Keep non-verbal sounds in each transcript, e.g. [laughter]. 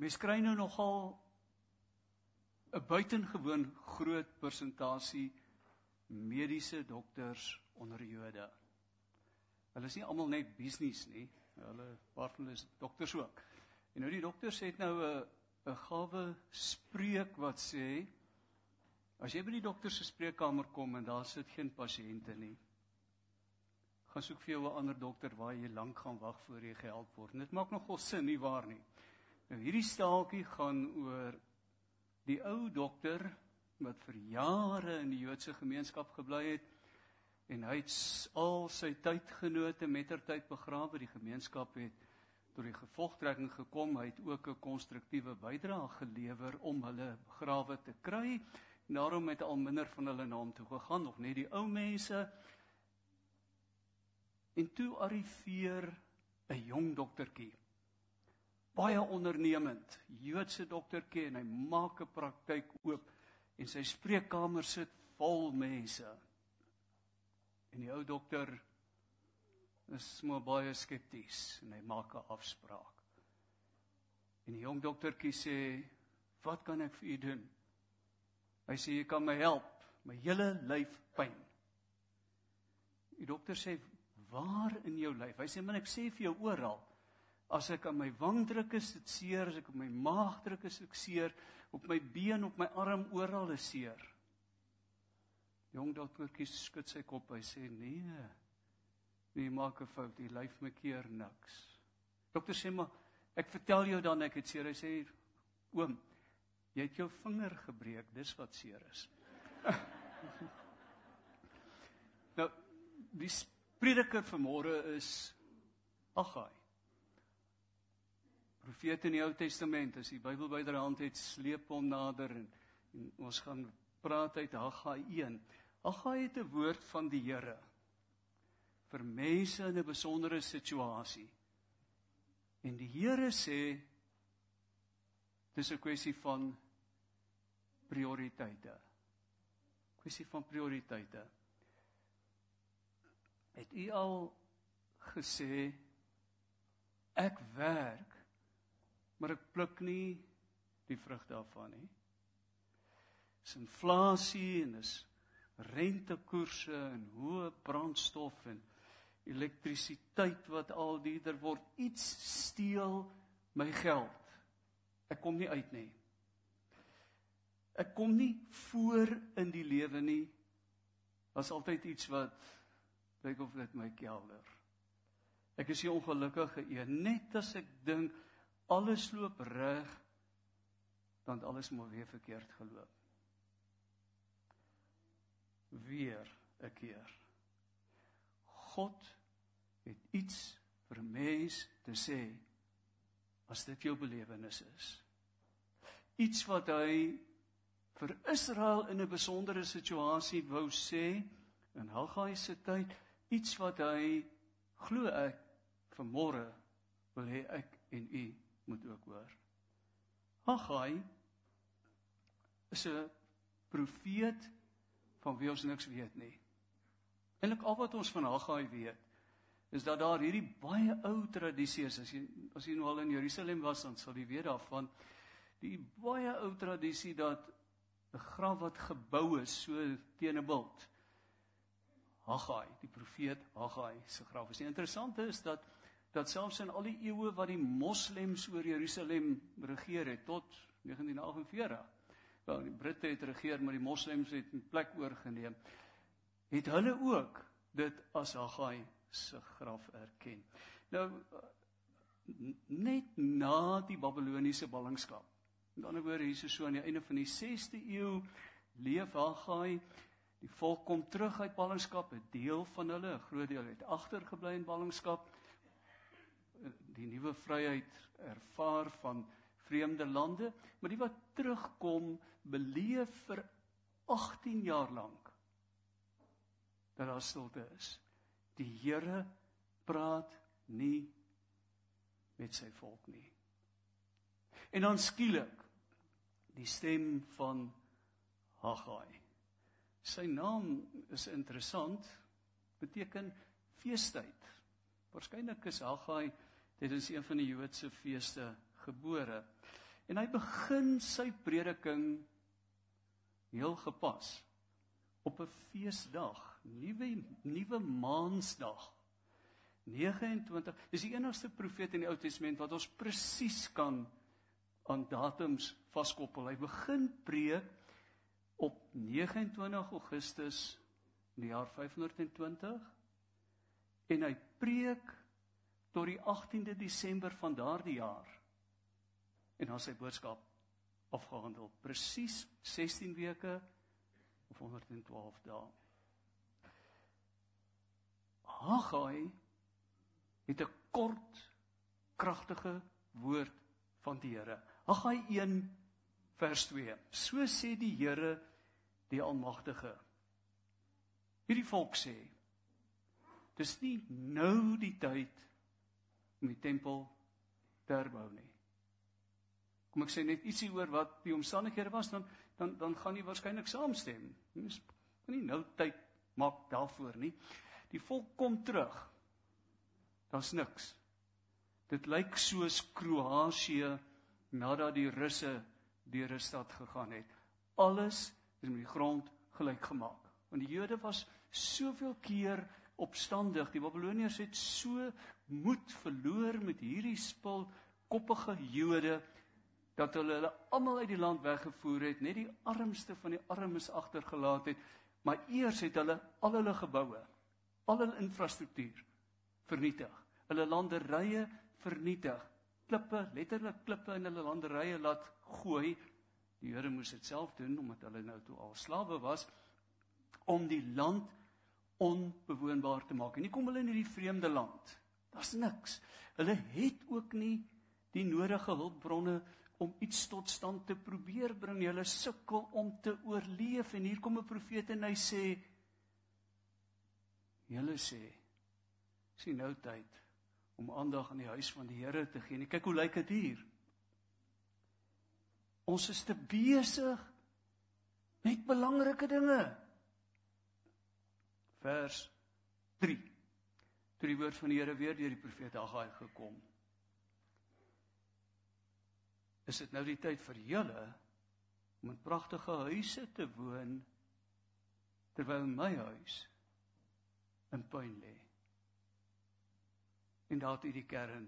mens kry nou nogal 'n buitengewoon groot persentasie mediese dokters onder Jode. Hulle is nie almal net business nie. Hulle paar van hulle is dokters ook. En nou die dokters het nou 'n 'n gawe spreek wat sê as jy by die dokter se spreekkamer kom en daar sit geen pasiënte nie, gaan soek vir jou 'n ander dokter waar jy lank gaan wag voor jy gehelp word. Dit maak nogal sin nie waar nie. Nou hierdie staaltjie gaan oor die ou dokter wat vir jare in die Joodse gemeenskap gebly het en hy het al sy tydgenote mettertyd begrawe. Die gemeenskap het tot die gevolgtrekking gekom. Hy het ook 'n konstruktiewe bydrae gelewer om hulle begrawe te kry. Daarom het al minder van hulle na hom toe gegaan, nog net die ou mense. En toe arriveer 'n jong doktertjie. Baie ondernemend, Joodse doktertjie en hy maak 'n praktyk oop en sy spreekkamer sit vol mense. En die ou dokter is maar baie skepties en hy maak 'n afspraak. En die jong doktertjie sê, "Wat kan ek vir u doen?" Hy sê, "Jy kan my help, my hele lyf pyn." Die dokter sê, Waar in jou lyf? Hy sê, "Man, ek sê vir jou oral. As ek aan my wang druk, is dit seer, as ek op my maag druk, is ek seer, op my been, op my arm, oral is seer." Jong doktertjie skud sy kop. Hy sê, "Nee. Nee, maak 'n fout. Die lyf my keer niks." Dokter sê, "Maar ek vertel jou dan ek het seer." Hy sê, "Oom, jy het jou vinger gebreek. Dis wat seer is." [laughs] nou, die prediker vanmôre is Agai. Profeet in die Ou Testament, as die Bybel byderhand het, sleep hom nader en, en ons gaan praat uit Agai 1. Agai het 'n woord van die Here vir mense in 'n besondere situasie. En die Here sê dis 'n kwessie van prioriteite. Kwessie van prioriteite. Het u al gesê ek werk maar ek pluk nie die vrug daarvan nie? Dis inflasie en dis rentekoerse en hoë brandstof en elektrisiteit wat al duurder word. Iets steel my geld. Ek kom nie uit nie. Ek kom nie voor in die lewe nie. Daar's altyd iets wat lyk of dit my kelder. Ek is die ongelukkige een. Net as ek dink alles loop reg, dan alles moet weer verkeerd geloop. Weer 'n keer. God het iets vir 'n mens te sê as dit jou belewenis is. Iets wat hy vir Israel in 'n besondere situasie wou sê in Haggai se tyd iets wat hy glo ek vanmôre wil hê ek en u moet ook hoor. Haggai is 'n profeet van wie ons niks weet nie. Eilik al wat ons van Haggai weet is dat daar hierdie baie ou tradisie is. As jy as jy nou al in Jerusalem was, dan sal jy weet daarvan die baie ou tradisie dat 'n graf wat gebou is so teen 'n bult Haggai, die profeet Haggai se graf. Is interessant is dat dat selfs in al die eeue wat die moslems oor Jerusalem regeer het tot 1948. Wel, die Britte het regeer, maar die moslems het 'n plek oorgeneem. Het hulle ook dit as Haggai se graf erken. Nou net na die Babiloniese ballingskap. Met ander woorde, hier is so aan die einde van die 6de eeu leef Haggai Die volk kom terug uit ballingskap, 'n deel van hulle, 'n groot deel het agtergebly in ballingskap. Die nuwe vryheid ervaar van vreemde lande, maar die wat terugkom beleef vir 18 jaar lank dat daar stilte is. Die Here praat nie met sy volk nie. En dan skielik die stem van Haggai. Sy naam is interessant, beteken feestyd. Waarskynlik is Haggai tydens een van die Joodse feeste gebore. En hy begin sy prediking heel gepas op 'n feesdag, nuwe nuwe maansdag. 29. Dis die enigste profeet in die Ou Testament wat ons presies kan aan datums vaskoppel. Hy begin preek op 29 Augustus in die jaar 520 en hy preek tot die 18de Desember van daardie jaar. En dan sy boodskap afgehandel. Presies 16 weke of 112 dae. Haggai het 'n kort kragtige woord van die Here. Haggai 1 vers 2. So sê die Here die Almagtige. Hierdie volk sê: Dis nie nou die tyd om die tempel te herbou nie. Kom ek sê net ietsie oor wat die omstandighede was dan dan dan gaan jy waarskynlik saamstem. Mens kan nie nou tyd maak daarvoor nie. Die volk kom terug. Daar's niks. Dit lyk soos Kroasie nadat die Russe deur 'n stad gegaan het. Alles is met die grond gelyk gemaak. Want die Jode was soveel keer opstandig. Die Babiloniërs het so moed verloor met hierdie spul koppige Jode dat hulle hulle almal uit die land weggevoer het, net die armste van die armes agtergelaat het, maar eers het hulle al hulle geboue, al hulle infrastruktuur vernietig. Hulle landerye vernietig. Klippe, letterlik klippe in hulle landerye laat gooi. Die Here moes dit self doen omdat hulle nou toe al slawe was om die land onbewoonbaar te maak. En nie kom hulle in hierdie vreemde land. Daar's niks. Hulle het ook nie die nodige hulpbronne om iets tot stand te probeer bring. Hulle sukkel om te oorleef en hier kom 'n profeet en hy sê Julle sê sien nou tyd om aandag aan die huis van die Here te gee. En kyk hoe lyk dit hier. Ons is te besig met belangrike dinge vers 3. Toe die woord van die Here weer deur die profeet Haggai gekom. Is dit nou die tyd vir julle om in pragtige huise te woon terwyl my huis in puin lê? En daar het die kern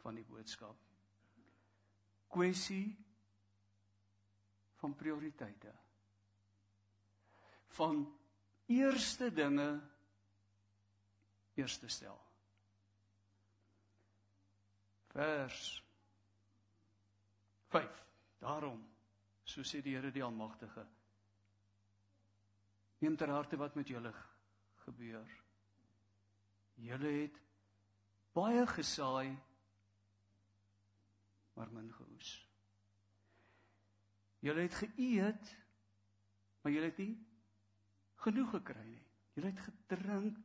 van die boodskap. Kwessie van prioriteite. Van eerste dinge eerste stel. Vers 5. Daarom, so sê die Here die Almagtige, neem ter harte wat met julle gebeur. Julle het baie gesaai, maar min geoes. Julle het geëet, maar julle het nie genoeg gekry nie. Jy het gedrink,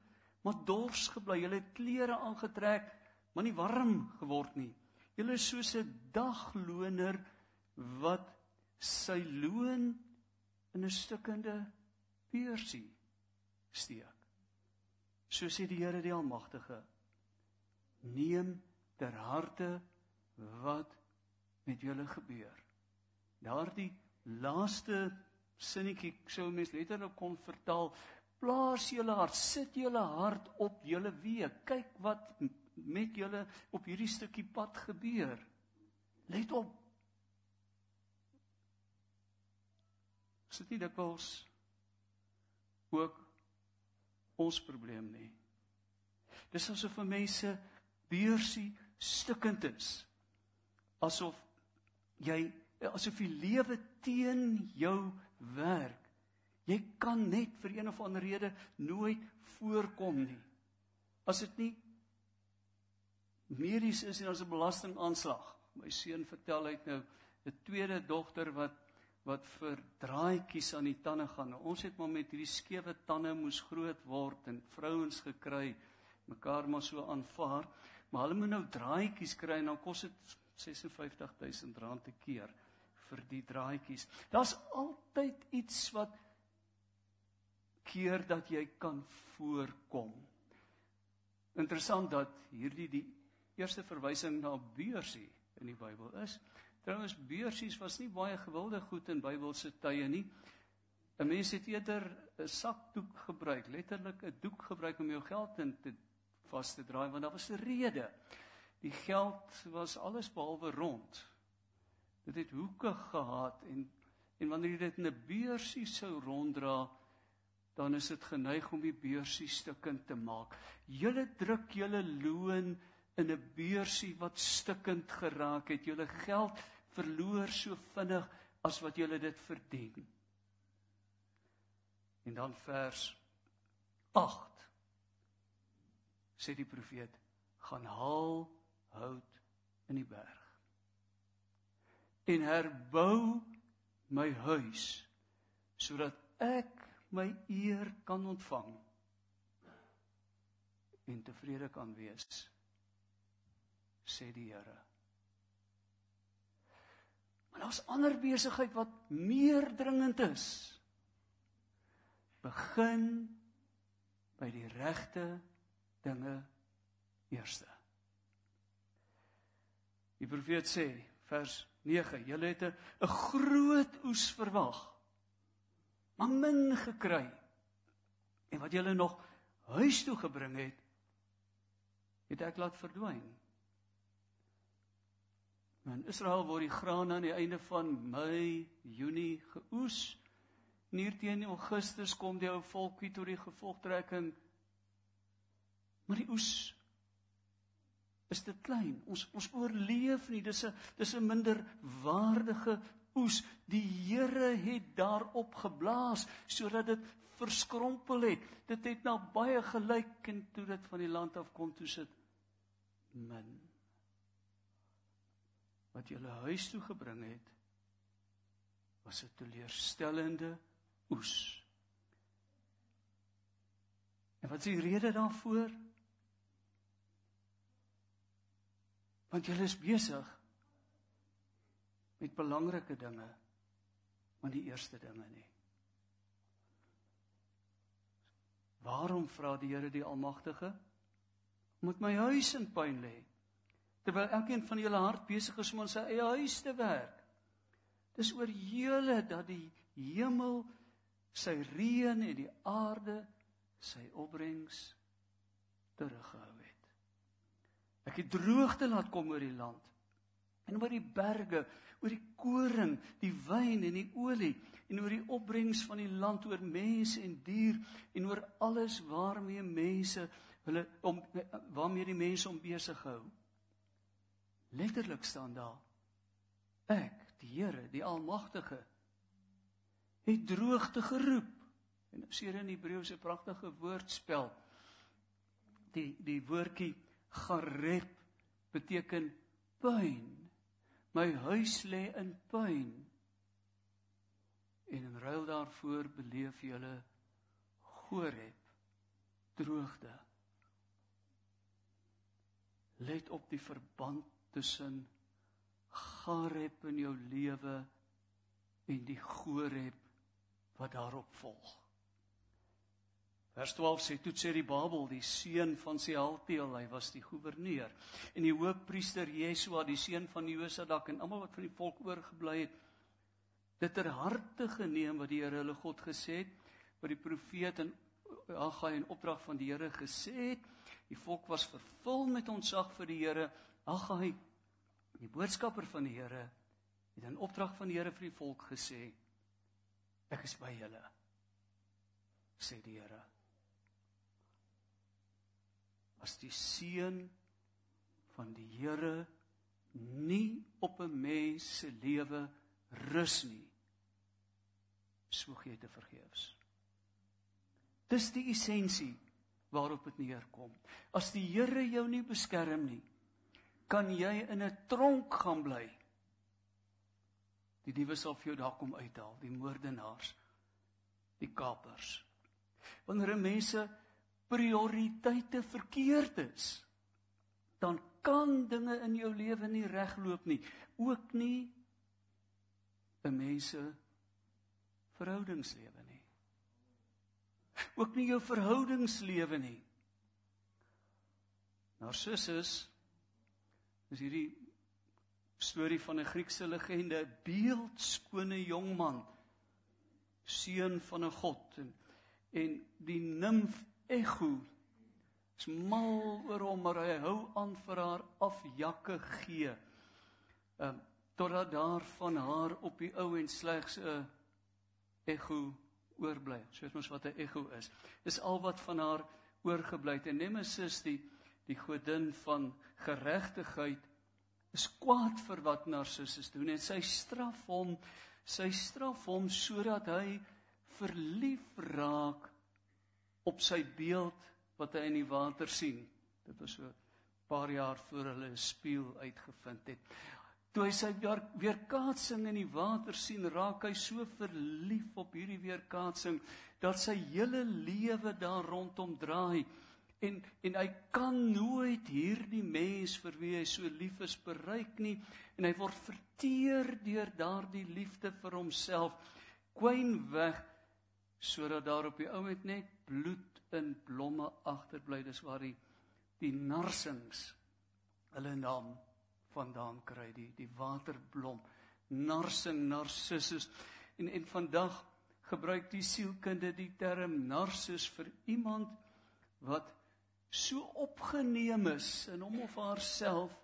maar dors gebly. Jy het klere aangetrek, maar nie warm geword nie. Jy is soos 'n dagloner wat sy loon in 'n stukkende beursie steek. So sê die Here die Almagtige: Neem ter harte wat met julle gebeur. Daardie laaste sinnetjie sou mens letterlik kon vertaal plaas julle hart sit julle hart op julle weë kyk wat met julle op hierdie stukkie pad gebeur. Let op. Sit nie dikwels ook ons probleem nie? Dis asof vir mense beursie stukkend is asof jy asof die lewe teen jou werk. Jy kan net vir een of ander rede nooit voorkom nie. As dit nie medies is en as 'n belastingaanslag. My seun vertel hy het nou 'n tweede dogter wat wat vir draaitjies aan die tande gaan. Nou, ons het maar met hierdie skewe tande moes groot word en vrouens gekry mekaar maar so aanvaar. Maar hulle moet nou draaitjies kry en dan kos dit 56000 rand te keer vir die draadjies. Daar's altyd iets wat keer dat jy kan voorkom. Interessant dat hierdie die eerste verwysing na beursie in die Bybel is, Trouwens beursies was nie baie gewilde goed in Bybelse tye nie. 'n Mens het eerder 'n sakdoek gebruik, letterlik 'n doek gebruik om jou geld in te vas te draai want daar was 'n rede. Die geld was alles behalwe rond. Dit het hoeke gehad en en wanneer jy dit in 'n beursie sou ronddra, dan is dit geneig om die beursie stukkend te maak. Julle druk julle loon in 'n beursie wat stukkend geraak het. Julle geld verloor so vinnig as wat julle dit verdien. En dan vers 8 sê die profeet gaan haal hout in die berg en herbou my huis sodat ek my eer kan ontvang en tevrede kan wees sê die Here. Maar daar's ander besigheid wat meer dringend is. Begin by die regte dinge eerste. Die profeet sê vers 9 julle het 'n groot oes verwag maar min gekry. En wat julle nog huis toe gebring het, het ek laat verdwyn. In Israel word die graan aan die einde van Mei, Junie geoes. Nier teen Augustus kom die ou volkie tot die gevolgtrekking. Maar die oes is te klein. Ons ons oorleef nie. Dis 'n dis 'n minder waardige oes. Die Here het daarop geblaas sodat dit verskrompel het. Dit het na baie gelyk en toe dit van die land af kom toe sit min wat julle huis toe gebring het was 'n teleurstellende oes. En wat is die rede daarvoor? Want julle is besig met belangrike dinge maar die eerste dinge nie. Waarom vra die Here die Almagtige moet my huis in pyn lê terwyl elkeen van julle hart besig is om aan sy eie huis te werk. Dis oor julle dat die hemel sy reën en die aarde sy opbrengs teruggehou het. Ek het droogte laat kom oor die land en oor die berge oor die koring, die wyn en die olie en oor die opbrengs van die land oor mense en dier en oor alles waarmee mense hulle om waarmee die mense om besig hou. Letterlik staan daar ek, die Here, die Almagtige het droogte geroep. En ons sien in Hebreëse pragtige woordspel die die woordjie garep beteken pyn My huis lê in pyn. En in ruil daarvoor beleef jy hulle Goreb droogte. Let op die verband tussen Gareb in jou lewe en die Goreb wat daarop volg. Vers 12 sê toe sê die Babel die seun van Sealtiel hy was die goewerneur en die hoofpriester Jesua die seun van Josadak en almal wat van die volk oorgebly het dit ter harte geneem wat die Here hulle God gesê het wat die profeet en Haggai in opdrag van die Here gesê het. Die volk was vervul met ontzag vir die Here. Haggai die boodskapper van die Here het in opdrag van die Here vir die volk gesê ek is by julle sê die Here as die seën van die Here nie op 'n mens se lewe rus nie soog jy te vergeefs. Dis die essensie waarop dit neerkom. As die Here jou nie beskerm nie kan jy in 'n tronk gaan bly. Die diewe sal vir jou daar kom uithaal die moordenaars die kapers. Wanneer mense prioriteite verkeerd is, dan kan dinge in jou lewe nie regloop nie, ook nie 'n mense verhoudingslewe nie. Ook nie jou verhoudingslewe nie. Narcissus is hierdie storie van 'n Griekse legende, 'n beeldskone jongman, seun van 'n god en en die nimf Ego is mal oor hom maar hy hou aan vir haar afjakke gee. Ehm um, totdat daar van haar op die ou en slegs 'n ego oorbly. Soos mos wat 'n ego is. Dis al wat van haar oorgebly het. En Nemesis die die godin van geregtigheid is kwaad vir wat Narcissus doen en sy straf hom sy straf hom sodat hy verlief raak op sy beeld wat hy in die water sien. Dit was so 'n paar jaar voor hulle 'n spieël uitgevind het. Toe hy sy weerkaatsing in die water sien, raak hy so verlief op hierdie weerkaatsing dat sy hele lewe daar rondom draai en en hy kan nooit hierdie mens vir wie hy so lief is bereik nie en hy word verteer deur daardie liefde vir homself kwyn weg sodat daar op die ou net bloed in blomme agterbly. Dis waar die die narsings hulle naam vandaan kry die die waterblom. Narsing narcissus. En en vandag gebruik die sielkunde die term narcis vir iemand wat so opgeneem is in hom of haarself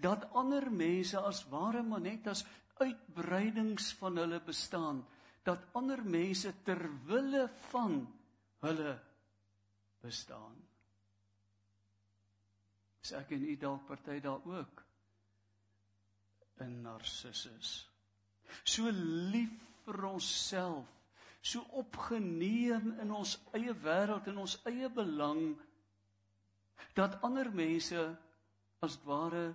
dat ander mense as ware maar net as uitbreidings van hulle bestaan dat ander mense ter wille van hulle bestaan. Is ek en u dalk party daar ook in narcissus. So lief vir onsself, so opgeneem in ons eie wêreld en ons eie belang dat ander mense as ware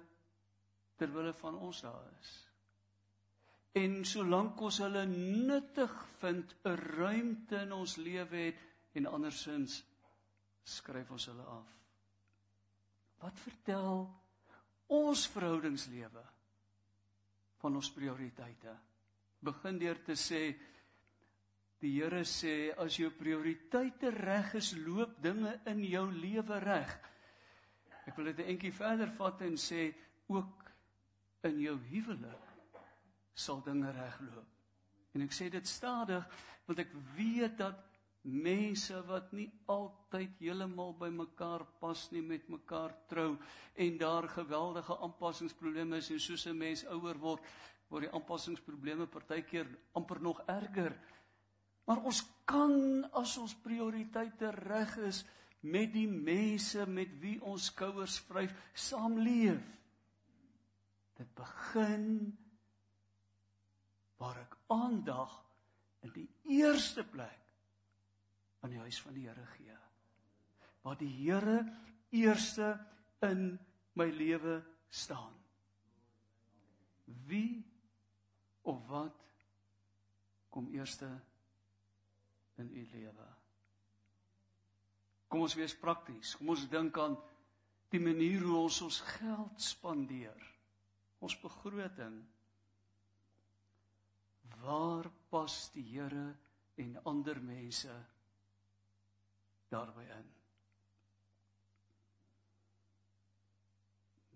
ter wille van ons daar is. En solank ons hulle nuttig vind, 'n ruimte in ons lewe het en andersins skryf ons hulle af. Wat vertel ons verhoudingslewe van ons prioriteite? Begin deur te sê die Here sê as jou prioriteite reg is, loop dinge in jou lewe reg. Ek wil dit 'n entjie verder vat en sê ook in jou huwelik sal dinge regloop. En ek sê dit stadig want ek weet dat mense wat nie altyd heeltemal by mekaar pas nie met mekaar trou en daar geweldige aanpassingsprobleme is en soos 'n mens ouer word word die aanpassingsprobleme partykeer amper nog erger. Maar ons kan as ons prioriteite reg is met die mense met wie ons skouers vryf saamleef. Dit begin waar ek aandag in die eerste plek aan die huis van die Here gee. Waar die Here eerste in my lewe staan. Wie of wat kom eerste in u lewe? Kom ons wees prakties. Kom ons dink aan die manier hoe ons ons geld spandeer. Ons begroting waar pas die Here en ander mense daarby in?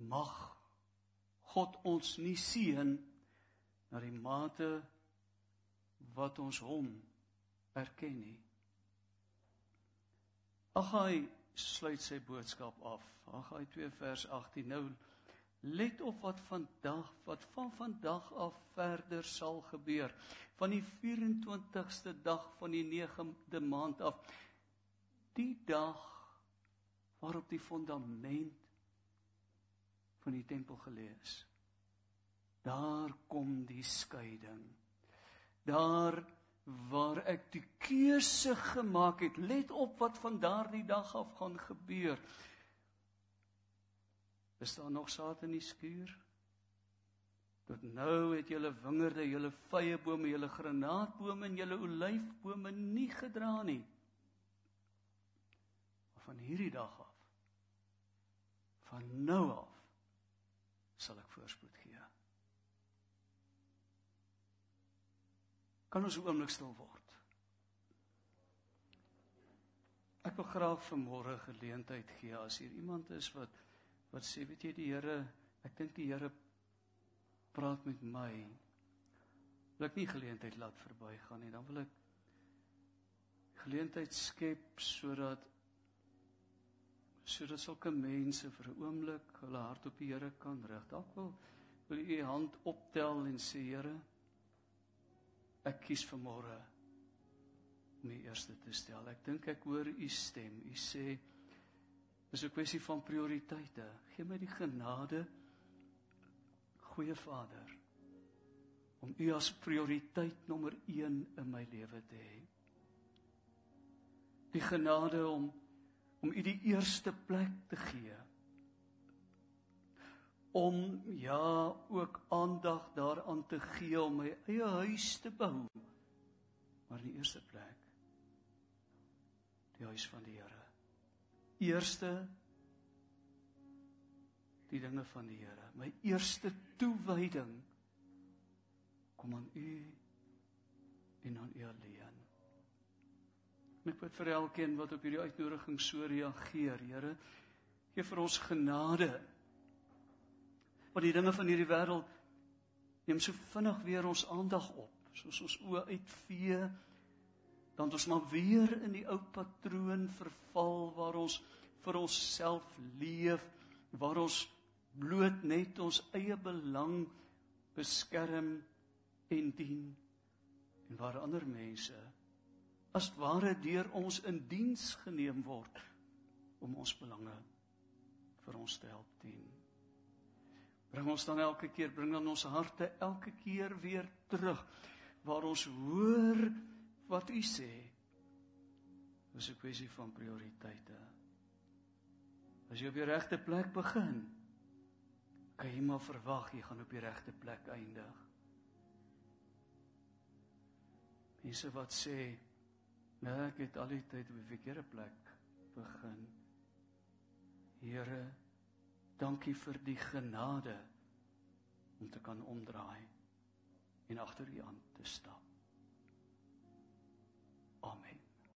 Mag God ons nie seën na die mate wat ons hom erken nie. Agai sluit sy boodskap af. Agai 2 vers 18. Nou Let op wat vandag wat van vandag af verder sal gebeur. Van die 24ste dag van die 9de maand af. Die dag waarop die fondament van die tempel gelê is. Daar kom die skeiding. Daar waar ek die keuse gemaak het, let op wat van daardie dag af gaan gebeur. Is daar nog saad in die skuur? Tot nou het julle wingerde, julle vrye bome, julle granaatbome en julle olyfbome nie gedra nie. Maar van hierdie dag af van nou af sal ek voorspoed gee. Kan ons 'n oomblik stil word? Ek wil graag vanmôre geleentheid gee as hier iemand is wat wat sê weet jy die Here ek dink die Here praat met my. Wil ek nie geleentheid laat verbygaan nie, dan wil ek geleentheid skep sodat sodat sulke mense vir 'n oomblik hulle hart op die Here kan rig. Dalk wil wil u hand optel en sê Here, ek kies vanmôre om die eerste te stel. Ek dink ek hoor u stem. U sê dis 'n kwessie van prioriteite. Geef my die genade, goeie Vader, om u as prioriteit nommer 1 in my lewe te hê. Die genade om om u die eerste plek te gee. Om ja ook aandag daaraan te gee om my eie huis te bou. Maar die eerste plek die huis van die Here eerste die dinge van die Here my eerste toewyding kom aan u en aan u alleen En ek bid vir elkeen wat op hierdie uitnodiging so reageer, Here, gee vir ons genade. Want die dinge van hierdie wêreld neem so vinnig weer ons aandag op, soos ons oë uitvee, dan ons maar weer in die ou patroon verval waar ons vir onsself leef, waar ons bloot net ons eie belang beskerm en dien en waar ander mense as ware deur ons in diens geneem word om ons belange vir ons te help dien. Bring ons dan elke keer, bring dan ons harte elke keer weer terug waar ons hoor wat u sê. Dis 'n kwessie van prioriteite. As jy op die regte plek begin, kan jy maar verwag jy gaan op die regte plek eindig. Mense wat sê Nee, ek het al die tyd op die verkeerde plek begin. Here, dankie vir die genade om te kan omdraai en agter U aan te stap.